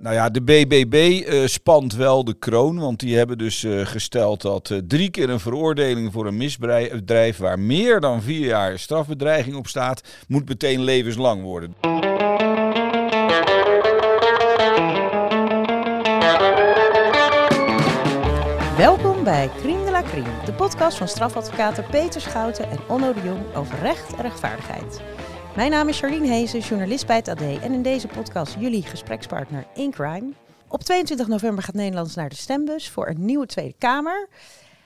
Nou ja, de BBB eh, spant wel de kroon, want die hebben dus eh, gesteld dat eh, drie keer een veroordeling voor een misdrijf waar meer dan vier jaar strafbedreiging op staat, moet meteen levenslang worden. Welkom bij Crime de la Crime, de podcast van strafadvocaten Peter Schouten en Onno de Jong over recht en rechtvaardigheid. Mijn naam is Charlene Hezen, journalist bij het AD en in deze podcast jullie gesprekspartner in crime. Op 22 november gaat Nederland naar de stembus voor een nieuwe Tweede Kamer.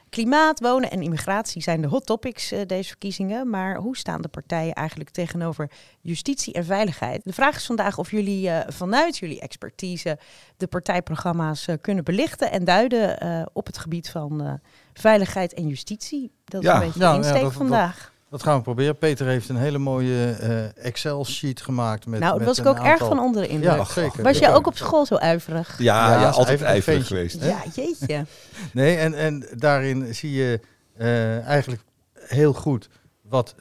Klimaat, wonen en immigratie zijn de hot topics uh, deze verkiezingen. Maar hoe staan de partijen eigenlijk tegenover justitie en veiligheid? De vraag is vandaag of jullie uh, vanuit jullie expertise de partijprogramma's uh, kunnen belichten en duiden op het gebied van veiligheid en justitie. Dat is ja. een beetje nou, de insteek ja, dat, vandaag. Dat, dat gaan we proberen. Peter heeft een hele mooie uh, Excel-sheet gemaakt. Met, nou, daar was ik ook erg van onder de indruk. Ja, zeker. Was jij ook op school zo ijverig? Ja, ja, ja altijd ijverig geweest. Ja, jeetje. nee, en, en daarin zie je uh, eigenlijk heel goed wat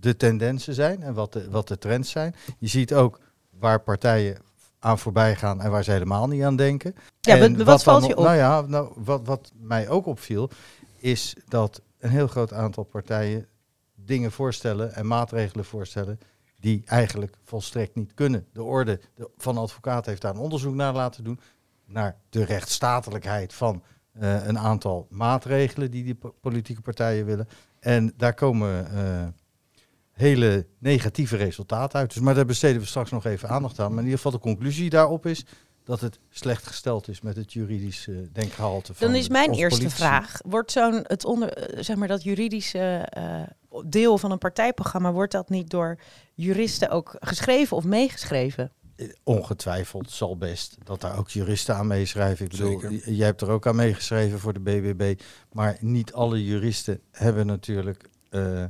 de tendensen zijn en wat de, wat de trends zijn. Je ziet ook waar partijen aan voorbij gaan en waar ze helemaal niet aan denken. Ja, en wat, wat valt je op? Nou ja, nou, wat, wat mij ook opviel, is dat een heel groot aantal partijen dingen voorstellen en maatregelen voorstellen die eigenlijk volstrekt niet kunnen. De orde van de advocaat heeft daar een onderzoek naar laten doen, naar de rechtsstatelijkheid van uh, een aantal maatregelen die die politieke partijen willen. En daar komen uh, hele negatieve resultaten uit. Dus, maar daar besteden we straks nog even aandacht aan. Maar in ieder geval de conclusie daarop is dat het slecht gesteld is met het juridisch uh, denkgehalte. Van Dan is mijn eerste vraag: wordt zo'n het onder, zeg maar dat juridische deel van een partijprogramma, wordt dat niet door juristen ook geschreven of meegeschreven? Ongetwijfeld zal best dat daar ook juristen aan meeschrijven. Ik bedoel, jij hebt er ook aan meegeschreven voor de BBB. Maar niet alle juristen hebben natuurlijk uh,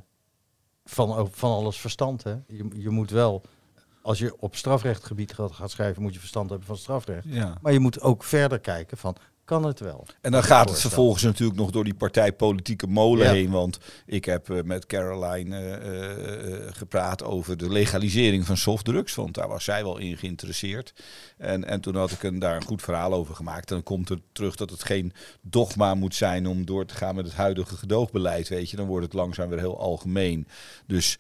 van, van alles verstand. Hè? Je, je moet wel als je op strafrechtgebied gaat, gaat, schrijven, moet je verstand hebben van strafrecht. Ja. Maar je moet ook verder kijken van kan het wel. En dan gaat het vervolgens natuurlijk nog door die partijpolitieke molen heen. Want ik heb uh, met Caroline uh, uh, gepraat over de legalisering van softdrugs. Want daar was zij wel in geïnteresseerd. En, en toen had ik een, daar een goed verhaal over gemaakt. En dan komt er terug dat het geen dogma moet zijn om door te gaan met het huidige gedoogbeleid. Weet je, dan wordt het langzaam weer heel algemeen. Dus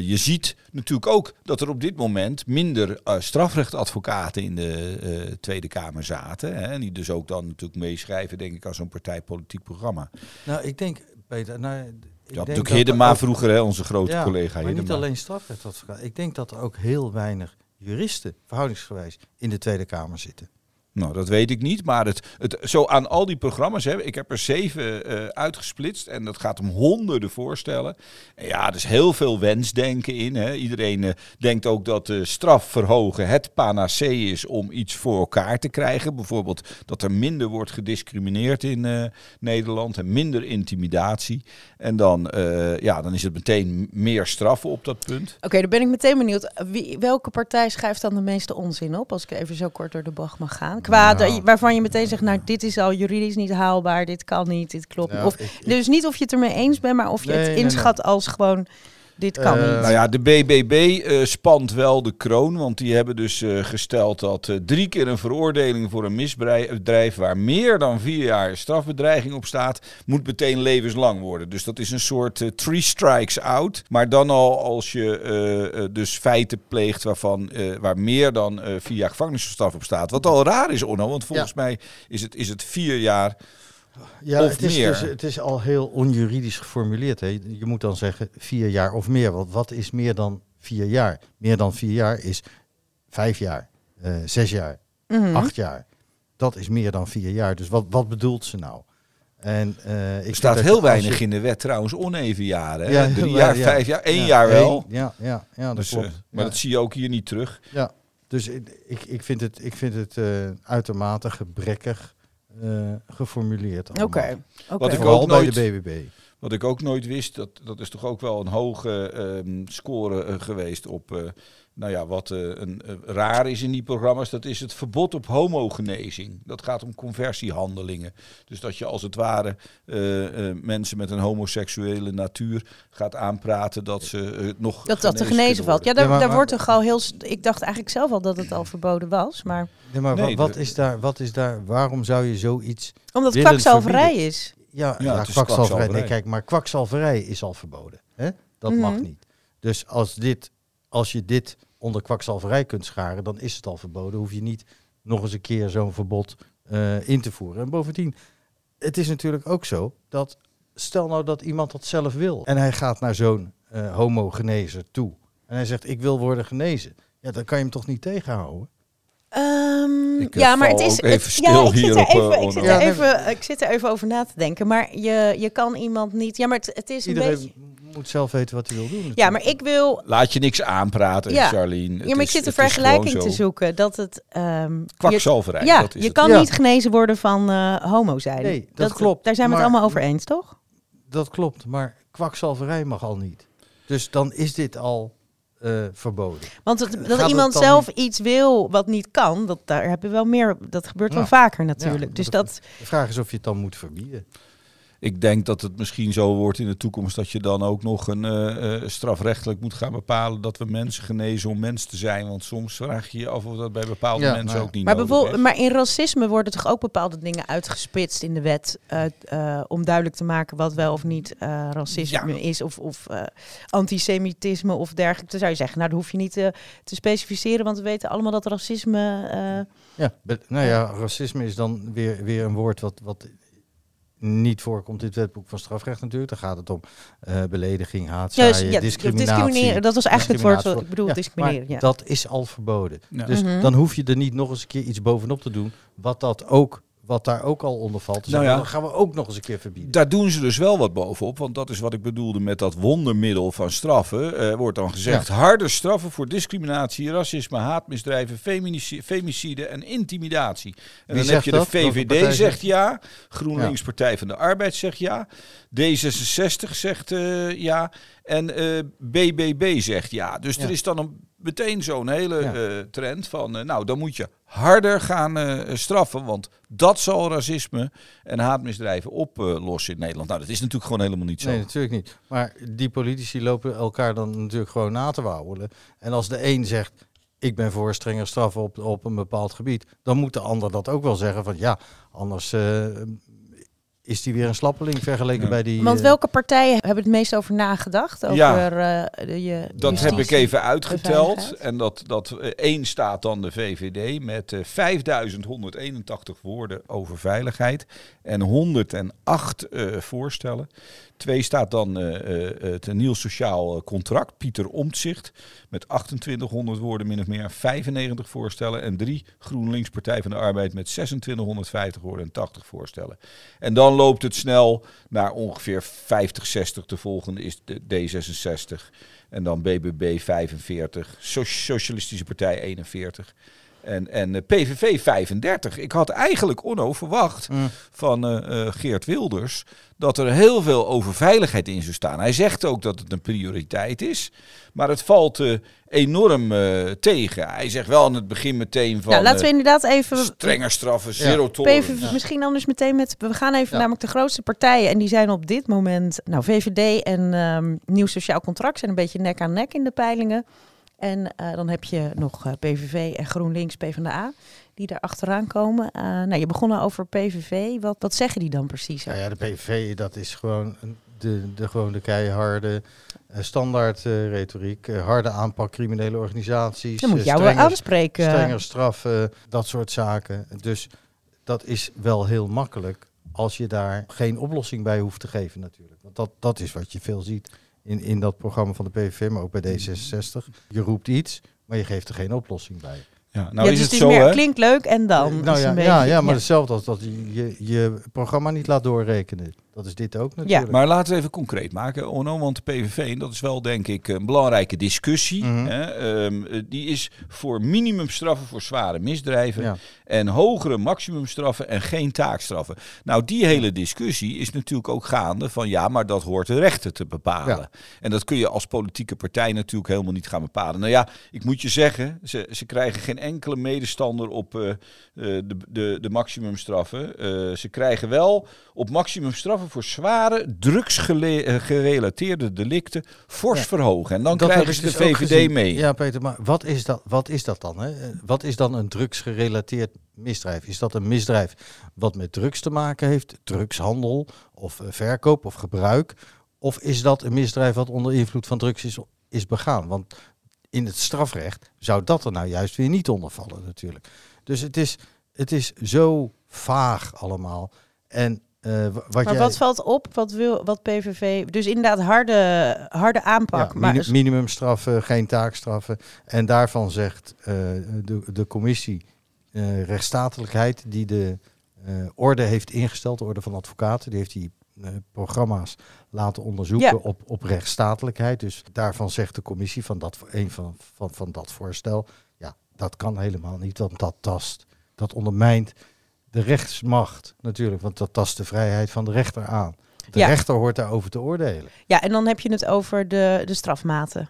je ziet natuurlijk ook dat er op dit moment minder strafrechtadvocaten in de Tweede Kamer zaten. Hè, en die dus ook dan natuurlijk meeschrijven, denk ik, als zo'n partijpolitiek programma. Nou, ik denk, Peter, nou, ik ja, natuurlijk Hiddema vroeger, hè, onze grote ja, collega maar niet alleen strafrechtadvocaat. Ik denk dat er ook heel weinig juristen, verhoudingsgewijs, in de Tweede Kamer zitten. Nou, dat weet ik niet. Maar het, het, zo aan al die programma's, hè, ik heb er zeven uh, uitgesplitst. En dat gaat om honderden voorstellen. En ja, er is heel veel wensdenken in. Hè. Iedereen uh, denkt ook dat uh, straf verhogen het panacee is om iets voor elkaar te krijgen. Bijvoorbeeld dat er minder wordt gediscrimineerd in Nederland en minder intimidatie. En dan, ja, dan is het meteen meer straffen op dat punt. Oké, dan ben ik meteen benieuwd. Wie, welke partij schrijft dan de meeste onzin op? Als ik even zo kort door de bocht mag gaan. Nou. waarvan je meteen zegt, nou, dit is al juridisch niet haalbaar, dit kan niet, dit klopt. Of, dus niet of je het ermee eens bent, maar of je het inschat als gewoon dit kan uh, niet. Nou ja, de BBB uh, eh, spant wel de kroon. Want die hebben dus uh, gesteld dat drie keer een veroordeling voor een misdrijf waar meer dan vier jaar strafbedreiging op staat, moet meteen levenslang worden. Dus dat is een soort three strikes out. Maar dan al als je dus feiten pleegt waarvan, waar meer dan vier jaar gevangenisstraf op staat. Wat al raar is, Onno, want volgens mij is het, is het vier jaar ja, het is, dus, het is al heel onjuridisch geformuleerd. Hè. Je moet dan zeggen vier jaar of meer. Want wat is meer dan vier jaar? Meer dan vier jaar is vijf jaar, uh, zes jaar, mm acht jaar. Dat is meer dan vier jaar. Dus wat, wat bedoelt ze nou? En, uh, ik er staat heel weinig in de wet trouwens, oneven jaren. Ja, Drie jaar, ja. vijf jaar, één jaar wel. ja, ja, ja, dat dus, klopt. Uh, maar dat zie je ook hier niet terug. Ja, dus ik, ik vind het, ik vind het uh, uitermate gebrekkig uh, geformuleerd. Oké. Okay. Wat ik ook nooit, bij de BBB. Wat ik ook nooit wist, dat, dat is toch ook wel een hoge um, score uh, geweest op uh, nou ja, wat uh, een, uh, raar is in die programma's, dat is het verbod op homogenezing. Dat gaat om conversiehandelingen. Dus dat je als het ware uh, mensen met een homoseksuele natuur gaat aanpraten dat ze nog. Dat dat te genezen valt. Ja, daar, ja, maar, daar maar, wordt toch al heel. Ik dacht eigenlijk zelf al dat het al verboden was. Maar, nee, maar nee, wat, is daar, wat is daar. Waarom zou je zoiets. Omdat het kwakzalverij is. Ja, ja, ja kwakzalverij. Nee, kijk, maar kwakzalverij is al verboden. Hè? Dat mm -hmm. mag niet. Dus als, dit, als je dit onder kwakzalverij kunt scharen, dan is het al verboden. Hoef je niet nog eens een keer zo'n verbod uh, in te voeren. En bovendien, het is natuurlijk ook zo dat, stel nou dat iemand dat zelf wil en hij gaat naar zo'n uh, homogenezer toe en hij zegt ik wil worden genezen, ja, dan kan je hem toch niet tegenhouden. Um, ja, maar het is. Even stil ja, ik zit, er op, even, ik, zit er even, ik zit er even over na te denken. Maar je, je kan iemand niet. Ja, maar het, het is Iedereen een beetje. Moet zelf weten wat hij wil doen. Natuurlijk. Ja, maar ik wil. Laat je niks aanpraten, ja. Charlene. Het ja, maar is, ik zit een vergelijking te zo. zoeken. Dat het. Um, Kwakzalverij. Ja, dat is je het. kan Ja. niet genezen worden van uh, homo zijn. Nee, dat klopt, Daar zijn we het allemaal over eens, toch? Dat klopt, maar kwakzalverij mag al niet. Dus dan is dit al eh, verboden. Want het, dat iemand zelf iets wil wat niet kan, dat, daar hebben we wel meer. Dat gebeurt wel vaker natuurlijk. Ja, dus dat- dat. De vraag is of je het dan moet verbieden. Ik denk dat het misschien zo wordt in de toekomst dat je dan ook nog een eh, eh, strafrechtelijk moet gaan bepalen dat we mensen genezen om mens te zijn. Want soms vraag je je af of dat bij bepaalde Ja, mensen nou, ook niet Maar, nodig maar in racisme worden toch ook bepaalde dingen uitgespitst in de wet. eh, eh, om duidelijk te maken wat wel of niet eh, racisme Ja. is. Of, of eh, antisemitisme of dergelijke. Dan zou je zeggen, nou, dat hoef je niet eh, te specificeren. Want we weten allemaal dat racisme. eh, Ja, nou ja, racisme is dan weer, weer een woord wat, wat niet voorkomt in het wetboek van strafrecht natuurlijk. Dan gaat het om eh, belediging, haatzaaien, discriminatie. discrimineren. Dat was eigenlijk het woord wat ik bedoel, Ja, discrimineren. maar Ja. Dat is al verboden. Ja. Dus Mhm. dan hoef je er niet nog eens een keer iets bovenop te doen, wat, dat ook, wat daar ook al onder valt. Dus Nou ja. dan gaan we ook nog eens een keer verbieden. Daar doen ze dus wel wat bovenop, want dat is wat ik bedoelde met dat wondermiddel van straffen. Er wordt dan gezegd harder straffen voor discriminatie, racisme, haatmisdrijven, femicide en intimidatie. En Wie dan heb je de dat? Welke VVD zegt ja, GroenLinks Partij van de Arbeid zegt ja, D66 zegt eh, ja en eh, BBB zegt ja. Dus Ja. er is dan een, meteen zo'n hele Ja. eh, trend van, eh, nou dan moet je harder gaan eh, straffen, want dat zal racisme en haatmisdrijven oplossen in Nederland. Nou, dat is natuurlijk gewoon helemaal niet zo. Nee, natuurlijk niet. Maar die politici lopen elkaar dan natuurlijk gewoon na te wauwelen. En als de een zegt, ik ben voor strenger straffen op, op een bepaald gebied, dan moet de ander dat ook wel zeggen van ja, anders eh, is die weer een slappeling vergeleken Ja. bij die... Want eh, welke partijen hebben het meest over nagedacht? Over Ja. eh, de, je Dat heb ik even uitgeteld. En dat, dat eh, één staat dan de VVD met eh 5181 woorden over veiligheid en 108 eh, voorstellen. Twee staat dan eh, eh, het nieuw sociaal eh, contract, Pieter Omtzigt, met 2800 woorden min of meer en 95 voorstellen. En drie GroenLinks Partij van de Arbeid met 2650 woorden en 80 voorstellen. En dan loopt het snel naar ongeveer 50, 60. De volgende is de D66. En dan BBB 45, So- Socialistische Partij 41 en, en eh, PVV 35. Ik had eigenlijk Onno verwacht Mm. van eh, eh, Geert Wilders dat er heel veel over veiligheid in zou staan. Hij zegt ook dat het een prioriteit is, maar het valt enorm tegen. Hij zegt wel aan het begin meteen van Nou, laten we inderdaad even. strenger straffen, zero tolerance. PVV, misschien anders meteen met. We gaan even Ja. namelijk de grootste partijen. En die zijn op dit moment. Nou, VVD en ehm, Nieuw Sociaal Contract zijn een beetje nek aan nek in de peilingen. En eh, dan heb je nog eh, PVV en GroenLinks, PvdA, die daar achteraan komen. Eh, nou, je begon al over PVV. Wat, wat zeggen die dan precies? Nou ja, de PVV, dat is gewoon de, de, gewoon de keiharde standaard retoriek. harde aanpak criminele organisaties. dan moet jou wel aanspreken. Strenger straffen, dat soort zaken. Dus dat is wel heel makkelijk als je daar geen oplossing bij hoeft te geven natuurlijk. Want dat, dat is wat je veel ziet in, in dat programma van de PVV, maar ook bij D66. Je roept iets, maar je geeft er geen oplossing bij. Ja, nou ja, is dus het het zo, meer, hè? klinkt leuk en dan. nou is ja, een ja, beetje- ja, maar hetzelfde als dat je, je je programma niet laat doorrekenen. Dat is dit ook natuurlijk. Maar laten we even concreet maken, Onno, want de PVV, en dat is wel denk ik een belangrijke discussie, Mhm. hè, ehm, die is voor minimumstraffen voor zware misdrijven Ja. en hogere maximumstraffen en geen taakstraffen. Nou, die hele discussie is natuurlijk ook gaande van ja, maar dat hoort de rechter te bepalen. Ja. En dat kun je als politieke partij natuurlijk helemaal niet gaan bepalen. Nou ja, ik moet je zeggen, ze, ze krijgen geen enkele medestander op eh, eh, de, de, de maximumstraffen. Eh, ze krijgen wel op maximumstraffen voor zware drugsgerelateerde delicten fors Ja. verhogen. En dan Dat krijgen ze de dus VVD mee. Ja, Peter, maar wat is dat, wat is dat dan? Hè? Wat is dan een drugsgerelateerd misdrijf? Is dat een misdrijf wat met drugs te maken heeft, drugshandel of eh, verkoop of gebruik? Of is dat een misdrijf wat onder invloed van drugs is, is begaan? Want in het strafrecht zou dat er nou juist weer niet onder vallen natuurlijk. Dus het is, het is zo vaag allemaal. En eh, wat Maar jij... wat valt op? Wat wil wat PVV? Dus inderdaad harde, harde aanpak. Ja, maar mini- minimumstraffen, geen taakstraffen. En daarvan zegt eh, de, de commissie eh, rechtsstatelijkheid, die de orde heeft ingesteld, de orde van advocaten, die heeft die programma's laten onderzoeken Ja. op, op rechtsstatelijkheid. Dus daarvan zegt de commissie van dat, een van, van, van dat voorstel, ja, dat kan helemaal niet, want dat tast, dat ondermijnt de rechtsmacht natuurlijk, want dat tast de vrijheid van de rechter aan. De Ja. rechter hoort daarover te oordelen. ja, en dan heb je het over de, de strafmaten.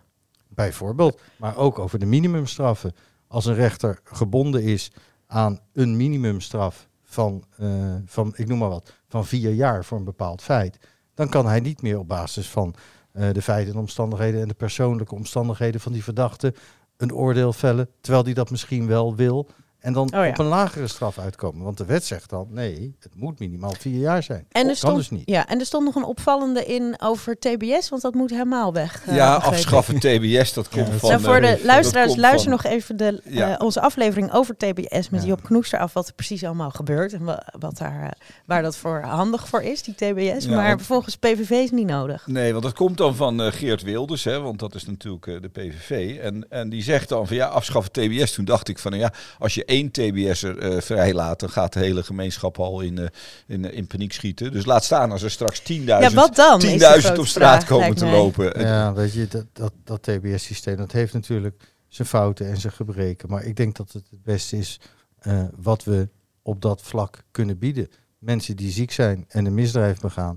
Bijvoorbeeld, maar ook over de minimumstraffen. Als een rechter gebonden is aan een minimumstraf van, eh, van, ik noem maar wat, van vier jaar voor een bepaald feit, dan kan hij niet meer op basis van eh, de feiten en omstandigheden en de persoonlijke omstandigheden van die verdachte een oordeel vellen, terwijl die dat misschien wel wil. En dan Oh ja. op een lagere straf uitkomen. Want de wet zegt dan, nee, het moet minimaal vier jaar zijn. En er, kan stond, dus niet. ja, en er stond nog een opvallende in over TBS, want dat moet helemaal weg. eh, ja, afschaffen TBS, dat komt Ja, van... nou, voor eh, de luisteraars, luister van- nog even de, Ja. eh, onze aflevering over TBS met Ja. Job Knoester af, wat er precies allemaal gebeurt en wa- wat daar, waar dat voor handig voor is, die TBS. Ja, maar want- volgens PVV is niet nodig. Nee, want dat komt dan van Geert Wilders, hè, want dat is natuurlijk de PVV. En, en die zegt dan van ja, afschaffen TBS. Toen dacht ik van nou ja, als je één TBS'er eh vrijlaat, dan gaat de hele gemeenschap al in, eh, in, eh, in paniek schieten. Dus laat staan als er straks 10.000 Ja, wat dan? is de 10.000 grote op straat vraag, komen te mij. lopen. Ja, weet je, dat, dat, dat TBS-systeem, dat heeft natuurlijk zijn fouten en zijn gebreken. Maar ik denk dat het het beste is eh, wat we op dat vlak kunnen bieden. Mensen die ziek zijn en een misdrijf begaan,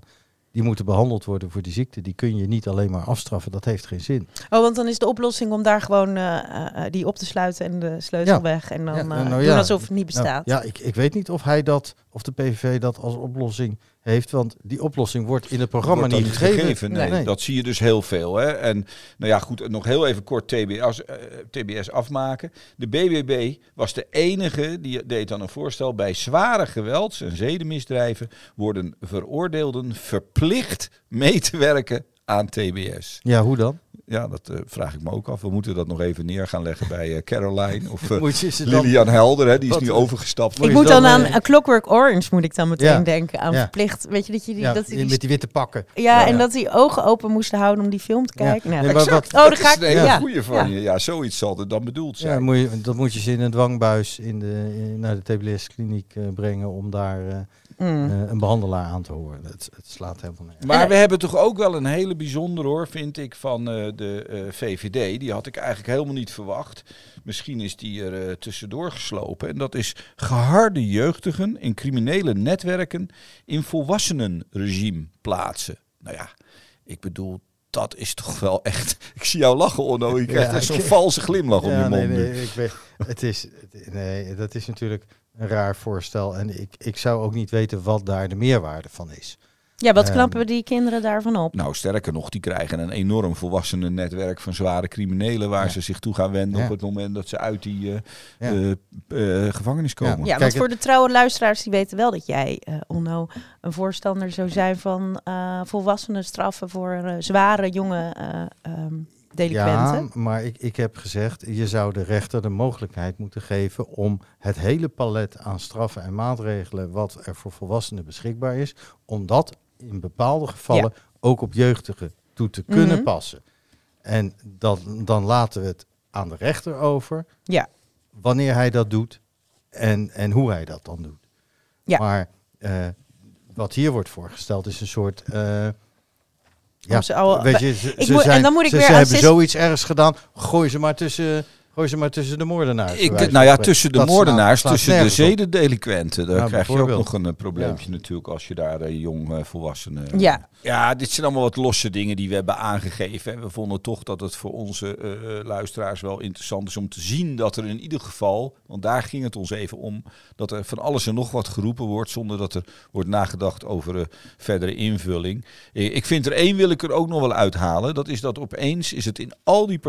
die moeten behandeld worden voor die ziekte. Die kun je niet alleen maar afstraffen, dat heeft geen zin. Oh, want dan is de oplossing om daar gewoon eh, eh, die op te sluiten en de sleutel Ja. weg. En dan Ja, eh, nou doen alsof het niet bestaat. Nou, ja, ik, ik weet niet of hij dat, of de PVV dat als oplossing heeft, want die oplossing wordt in het programma Wordt niet gegeven. Nee, Nee. dat zie je dus heel veel. Hè? En nou ja, goed, nog heel even kort TBS, eh, TBS afmaken. De BBB was de enige die deed dan een voorstel. Bij zware gewelds- en zedenmisdrijven worden veroordeelden verplicht mee te werken aan TBS. Ja, hoe dan? Ja, dat eh, vraag ik me ook af. We moeten dat nog even neer gaan leggen bij eh, Caroline of Moet je ze dan- Lilian Helder. Hè? Die is nu overgestapt. Ik moet dan, dan aan A Clockwork Orange moet ik dan meteen Ja. denken aan Ja. verplicht. Weet je dat je die, Ja, dat die, met die witte pakken. ja, Ja, en ja. dat die ogen open moesten houden om die film te Ja. kijken. Nou, Nee, maar exact. wat- oh, dan dat ga is ik. een hele ja. goede van Ja. je. Ja, zoiets zal het dan bedoeld zijn. Ja, moet je, dat moet je ze in een dwangbuis in de, in- naar de TBS-kliniek eh, brengen om daar eh, Mm. eh, een behandelaar aan te horen. Het, het slaat helemaal nergens. Maar we hebben toch ook wel een hele bijzondere hoor, vind ik, van eh, de eh, VVD. Die had ik eigenlijk helemaal niet verwacht. Misschien is die er eh, tussendoor geslopen. En dat is geharde jeugdigen in criminele netwerken in volwassenenregime plaatsen. Nou ja, ik bedoel, dat is toch wel echt... Ik zie jou lachen, Onno. Je krijgt Ja, echt zo'n valse glimlach om Ja, je mond nee, nu. nee, ik weet, het is, nee, dat is natuurlijk een raar voorstel. En ik, ik zou ook niet weten wat daar de meerwaarde van is. Ja, wat Ehm, knappen die kinderen daarvan op? Nou, sterker nog, die krijgen een enorm volwassenen netwerk van zware criminelen waar Ja. ze zich toe gaan wenden Ja. op het moment dat ze uit die eh, Ja. eh, eh, gevangenis komen. Ja, Ja, Kijk, want het- voor de trouwe luisteraars die weten wel dat jij, eh Onno, een voorstander zou zijn van eh volwassenen straffen voor eh, zware jonge eh, ehm, delinquenten. Ja, maar ik, ik heb gezegd, je zou de rechter de mogelijkheid moeten geven om het hele palet aan straffen en maatregelen wat er voor volwassenen beschikbaar is, om dat in bepaalde gevallen ook op jeugdigen toe te kunnen Mhm. passen. En dan, dan laten we het aan de rechter over Ja. wanneer hij dat doet en, en hoe hij dat dan doet. Ja. Maar eh, wat hier wordt voorgesteld is een soort... eh, ja, ze weet je, ze, ik moet- en zijn, dan moet ik ze, weer ze hebben zoiets ergs gedaan. Gooi ze maar tussen, gooi ze maar tussen de moordenaars. Ik, nou ja, tussen de moordenaars, tussen de zedendelinquenten. Daar Ja, krijg je ook nog een eh, probleempje natuurlijk als je daar eh, jong eh, volwassenen... Ja. Ja, dit zijn allemaal wat losse dingen die we hebben aangegeven. En we vonden toch dat het voor onze eh, luisteraars wel interessant is om te zien dat er in ieder geval, want daar ging het ons even om, dat er van alles en nog wat geroepen wordt zonder dat er wordt nagedacht over verdere invulling. Ik vind er één wil ik er ook nog wel uithalen. Dat is dat opeens is het in al die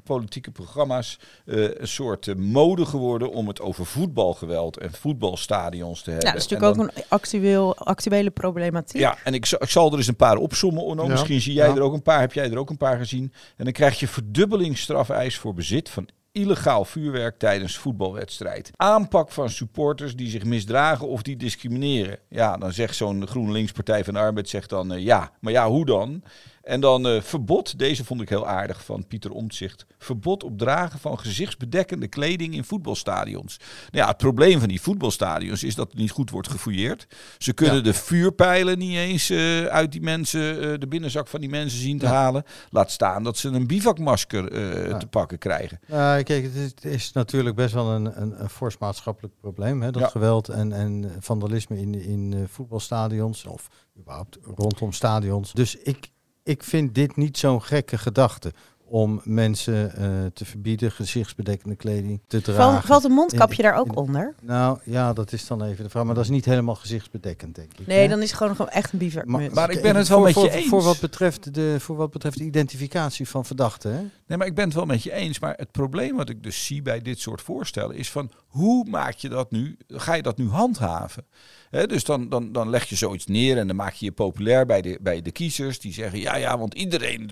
partijpolitieke programma's eh, een soort eh, mode geworden om het over voetbalgeweld en voetbalstadions te hebben. Nou, dat is natuurlijk dan- ook een actueel, actuele problematiek. ja, en ik, zal- ik zal er eens een paar. Onno. Ja. Misschien zie jij Ja. er ook een paar, heb jij er ook een paar gezien. En dan krijg je verdubbelingsstrafeis voor bezit van illegaal vuurwerk tijdens voetbalwedstrijd. Aanpak van supporters die zich misdragen of die discrimineren. Ja, dan zegt zo'n GroenLinks Partij van de Arbeid zegt dan eh, ja, maar ja, hoe dan? En dan eh, verbod, deze vond ik heel aardig van Pieter Omtzigt. Verbod op dragen van gezichtsbedekkende kleding in voetbalstadions. Nou ja, het probleem van die voetbalstadions is dat het niet goed wordt gefouilleerd. Ze kunnen Ja. de vuurpijlen niet eens eh, uit die mensen, eh, de binnenzak van die mensen zien te Ja. halen. Laat staan dat ze een bivakmasker Ja. te pakken krijgen. Nou, kijk, het is, het is natuurlijk best wel een, een, een fors maatschappelijk probleem. Hè? Dat geweld en, en vandalisme in, in voetbalstadions of überhaupt rondom stadions. Dus ik, ik vind dit niet zo'n gekke gedachte om mensen eh, te verbieden gezichtsbedekkende kleding te Val- dragen. valt een mondkapje In- daar ook in- onder? Nou ja, dat is dan even de vraag. Maar dat is niet helemaal gezichtsbedekkend, denk ik. Nee, hè? dan is het gewoon, gewoon echt een bivakmuts. Maar ik ben het wel voor, met je voor, eens. Voor wat, betreft de, voor wat betreft de identificatie van verdachten. Hè? Nee, maar ik ben het wel met je eens. Maar het probleem wat ik dus zie bij dit soort voorstellen is van hoe maak je dat nu? Ga je dat nu handhaven? Hè, dus dan, dan, dan leg je zoiets neer en dan maak je je populair bij de, bij de kiezers. Die zeggen ja, ja, want iedereen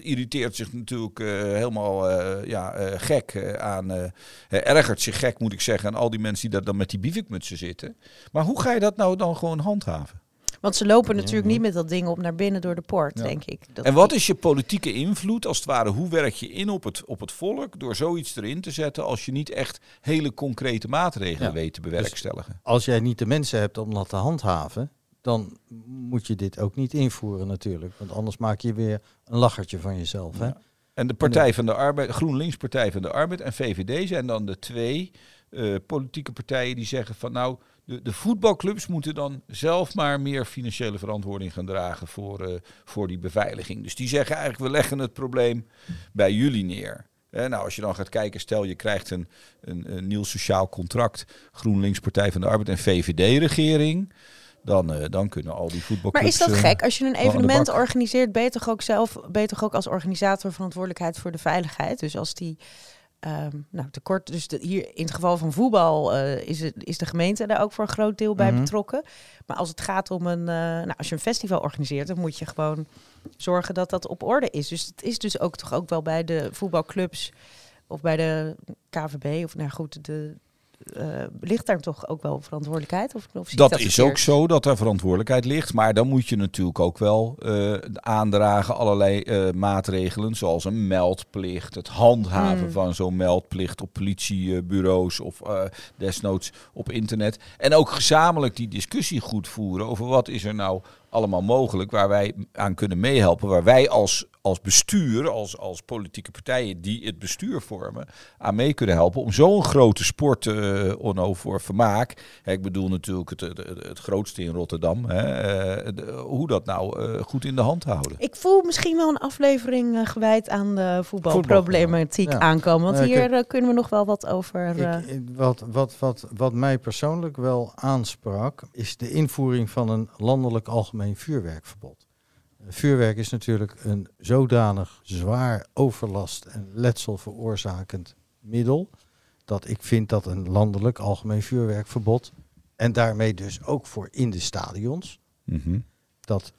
irriteert zich natuurlijk eh, helemaal eh, ja, eh, gek aan. ergert zich gek, moet ik zeggen, aan al die mensen die daar dan met die bivakmutsen zitten. Maar hoe ga je dat nou dan gewoon handhaven? Want ze lopen natuurlijk niet met dat ding op naar binnen door de poort, Ja. denk ik. Dat En wat is je politieke invloed, als het ware? Hoe werk je in op het, op het volk door zoiets erin te zetten als je niet echt hele concrete maatregelen Ja. weet te bewerkstelligen? als jij niet de mensen hebt om dat te handhaven, dan moet je dit ook niet invoeren natuurlijk. Want anders maak je weer een lachertje van jezelf. Hè? En de Partij van de Arbeid, GroenLinks Partij van de Arbeid en VVD zijn dan de twee eh, politieke partijen die zeggen van nou, de, de voetbalclubs moeten dan zelf maar meer financiële verantwoording gaan dragen voor, eh, voor die beveiliging. Dus die zeggen eigenlijk we leggen het probleem bij jullie neer. Nou, als je dan gaat kijken, stel je krijgt een, een, een nieuw sociaal contract, GroenLinks Partij van de Arbeid en VVD-regering, dan, eh, dan kunnen al die voetbalclubs... Maar is dat eh, gek? Als je een evenement organiseert, ben je toch ook zelf, ben je toch ook als organisator verantwoordelijkheid voor de veiligheid? Dus als die ehm, nou, tekort, dus de, hier in het geval van voetbal eh, is, het, is de gemeente daar ook voor een groot deel bij Mhm. betrokken. Maar als het gaat om een, eh, nou, als je een festival organiseert, dan moet je gewoon zorgen dat dat op orde is. Dus het is dus ook toch ook wel bij de voetbalclubs of bij de KVB of nou goed, de eh, ligt daar toch ook wel verantwoordelijkheid? Of, Dat, dat is verkeerd? ook zo dat er verantwoordelijkheid ligt. Maar dan moet je natuurlijk ook wel eh, aandragen allerlei eh, maatregelen. Zoals een meldplicht. Het handhaven Mm. van zo'n meldplicht op politiebureaus of desnoods op internet. En ook gezamenlijk die discussie goed voeren over wat is er nou allemaal mogelijk waar wij aan kunnen meehelpen. Waar wij als, als bestuur, als, als politieke partijen die het bestuur vormen, aan mee kunnen helpen. Om zo'n grote sport, eh Onno, voor vermaak. Hè, ik bedoel natuurlijk het, het, grootste in Rotterdam. Hè, eh, de- hoe dat nou eh, goed in de hand houden. Ik voel misschien wel een aflevering gewijd aan de voetbalproblematiek Ja. aankomen. Want hier kunnen we nog wel wat over. eh, Ik, ik- wat, wat, wat, wat mij persoonlijk wel aansprak, is de invoering van een landelijk algemeen vuurwerkverbod. Eh, Vuurwerk is natuurlijk een zodanig zwaar overlast en letsel veroorzakend middel, dat ik vind dat een landelijk algemeen vuurwerkverbod, en daarmee dus ook voor in de stadions, Mhm. dat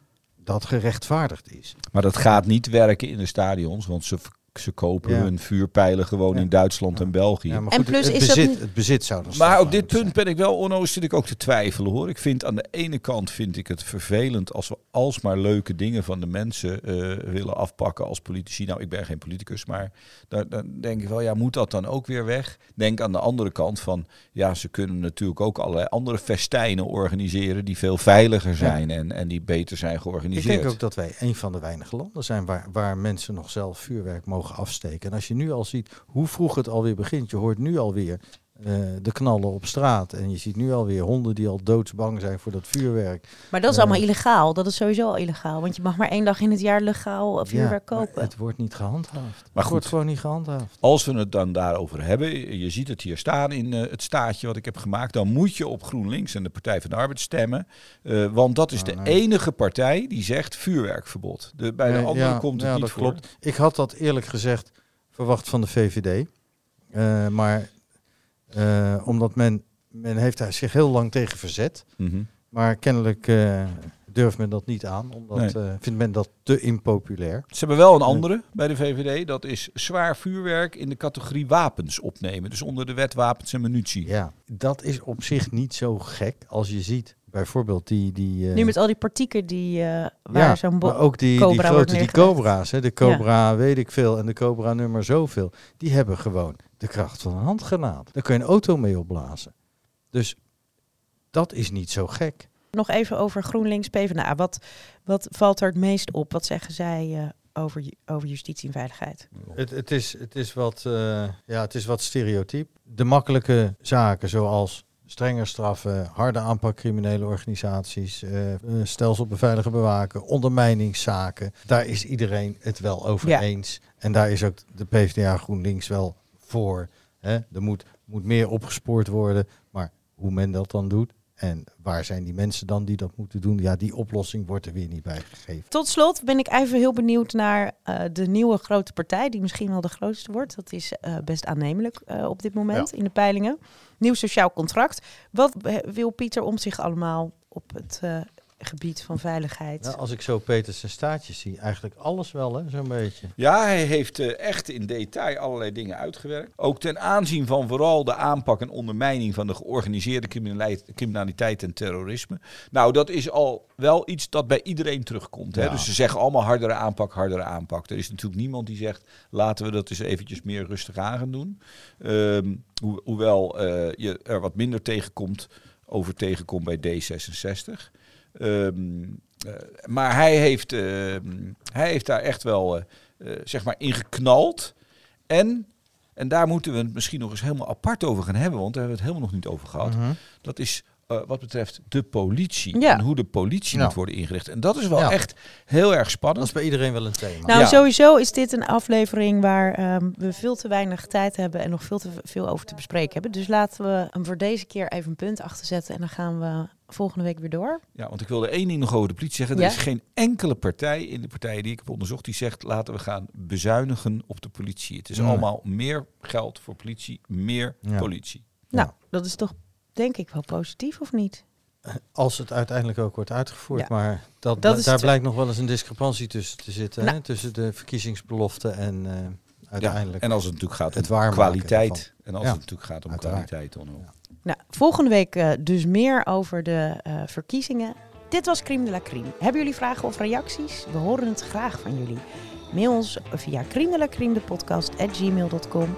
dat gerechtvaardigd is. Maar dat gaat niet werken in de stadions, want ze, ze kopen Ja. hun vuurpijlen gewoon Ja. in Duitsland en België. Ja, maar En plus het, is dat bezit, niet- het bezit zou dan Maar op dit punt ben ik wel, Onno, zit ik ook te twijfelen hoor. Ik vind aan de ene kant vind ik het vervelend als we alsmaar leuke dingen van de mensen eh, willen afpakken als politici. Nou, ik ben geen politicus, maar daar, dan denk ik wel, ja, moet dat dan ook weer weg? Denk aan de andere kant van, ja, ze kunnen natuurlijk ook allerlei andere festijnen organiseren die veel veiliger zijn en, en die beter zijn Ik georganiseerd. denk ook dat wij een van de weinige landen zijn waar, waar mensen nog zelf vuurwerk mogen afsteken. En als je nu al ziet hoe vroeg het alweer begint, je hoort nu alweer eh de knallen op straat. En je ziet nu alweer honden die al doodsbang zijn voor dat vuurwerk. Maar dat is Eh. allemaal illegaal. Dat is sowieso al illegaal. Want je mag maar één dag in het jaar legaal eh, vuurwerk Ja, maar kopen. Het wordt niet gehandhaafd. Maar het goed. wordt gewoon niet gehandhaafd. Als we het dan daarover hebben, je ziet het hier staan in eh, het staatje wat ik heb gemaakt, dan moet je op GroenLinks en de Partij van de Arbeid stemmen. Eh, want dat is Oh, de nee. enige partij die zegt vuurwerkverbod. De, bij de ja, komt het ja, niet dat voor. klopt. Ik had dat eerlijk gezegd verwacht van de VVD. Eh, maar eh, omdat men, men heeft daar zich heel lang tegen verzet. Mhm. Maar kennelijk eh, durft men dat niet aan. Omdat Nee. eh, vindt men dat te impopulair. Ze hebben wel een andere bij de VVD. Dat is zwaar vuurwerk in de categorie wapens opnemen. Dus onder de wet wapens en munitie. Ja, dat is op zich niet zo gek als je ziet bijvoorbeeld die... die eh, Nu met al die partieken die, eh, waar ja, zo'n bo- maar ook die, die Cobra grote, die. Cobra's, hè, de Cobra weet ik veel en de Cobra nummer zoveel, die hebben gewoon de kracht van een handgranaat. Daar kun je een auto mee opblazen. Dus dat is niet zo gek. Nog even over GroenLinks PvdA. Wat, wat valt er het meest op? Wat zeggen zij eh, over, over justitie en veiligheid? Het, het, is, het, is wat, eh, ja, het is wat stereotyp. De makkelijke zaken zoals strenger straffen, harde aanpak criminele organisaties, eh, eh, stelsel beveiligen bewaken, ondermijningszaken. Daar is iedereen het wel over Ja. eens. En daar is ook de PvdA GroenLinks wel voor. Hè? Er moet, moet meer opgespoord worden, maar hoe men dat dan doet en waar zijn die mensen dan die dat moeten doen, ja, die oplossing wordt er weer niet bij gegeven. Tot slot ben ik even heel benieuwd naar eh, de nieuwe grote partij, die misschien wel de grootste wordt. Dat is eh, best aannemelijk eh, op dit moment in de peilingen. Nieuw sociaal contract. Wat wil Pieter om zich allemaal op het gebied van veiligheid? Nou, als ik zo Peters en staatjes zie, eigenlijk alles wel, hè, zo'n beetje. Ja, hij heeft eh, echt in detail allerlei dingen uitgewerkt. Ook ten aanzien van vooral de aanpak en ondermijning van de georganiseerde criminaliteit, en terrorisme. Nou, dat is al wel iets dat bij iedereen terugkomt. Hè? Ja. Dus ze zeggen allemaal hardere aanpak, hardere aanpak. Er is natuurlijk niemand die zegt, laten we dat eens eventjes meer rustig aan gaan doen. Ehm, hoe- hoewel eh, je er wat minder tegenkomt, over tegenkomt bij D66. Ehm, eh, maar hij heeft, ehm, hij heeft daar echt wel eh, eh, zeg maar in geknald. En, en daar moeten we het misschien nog eens helemaal apart over gaan hebben, want daar hebben we het helemaal nog niet over gehad. Mhm. Dat is eh, wat betreft de politie Ja. en hoe de politie moet worden ingericht. En dat is wel Ja. echt heel erg Dat spannend. is bij iedereen wel een thema. Nou, Ja. sowieso is dit een aflevering waar ehm, we veel te weinig tijd hebben en nog veel te veel over te bespreken hebben. Dus laten we hem voor deze keer even een punt achter zetten en dan gaan we volgende week weer door. Ja, want ik wilde één ding nog over de politie zeggen. Er Ja? is geen enkele partij in de partijen die ik heb onderzocht die zegt laten we gaan bezuinigen op de politie. Het is allemaal meer geld voor politie, meer Ja. politie. Ja. Nou, dat is toch denk ik wel positief of niet? Als het uiteindelijk ook wordt uitgevoerd. Ja. Maar dat, daar blijkt nog wel eens een discrepantie tussen te zitten. Nou. Hè? Tussen de verkiezingsbelofte en eh, uiteindelijk. Ja, en als het natuurlijk gaat om het kwaliteit. ervan. En als Ja, het natuurlijk gaat om uiteraard. kwaliteit. Onno. Nou, volgende week eh, dus meer over de eh, verkiezingen. Dit was Crime de la Crime. Hebben jullie vragen of reacties? We horen het graag van jullie. Mail ons via crime de la crime de podcast at gmail.com.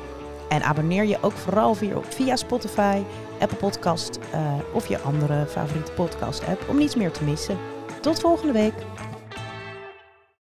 En abonneer je ook vooral via, via Spotify, Apple Podcast eh, of je andere favoriete podcast app om niets meer te missen. Tot volgende week.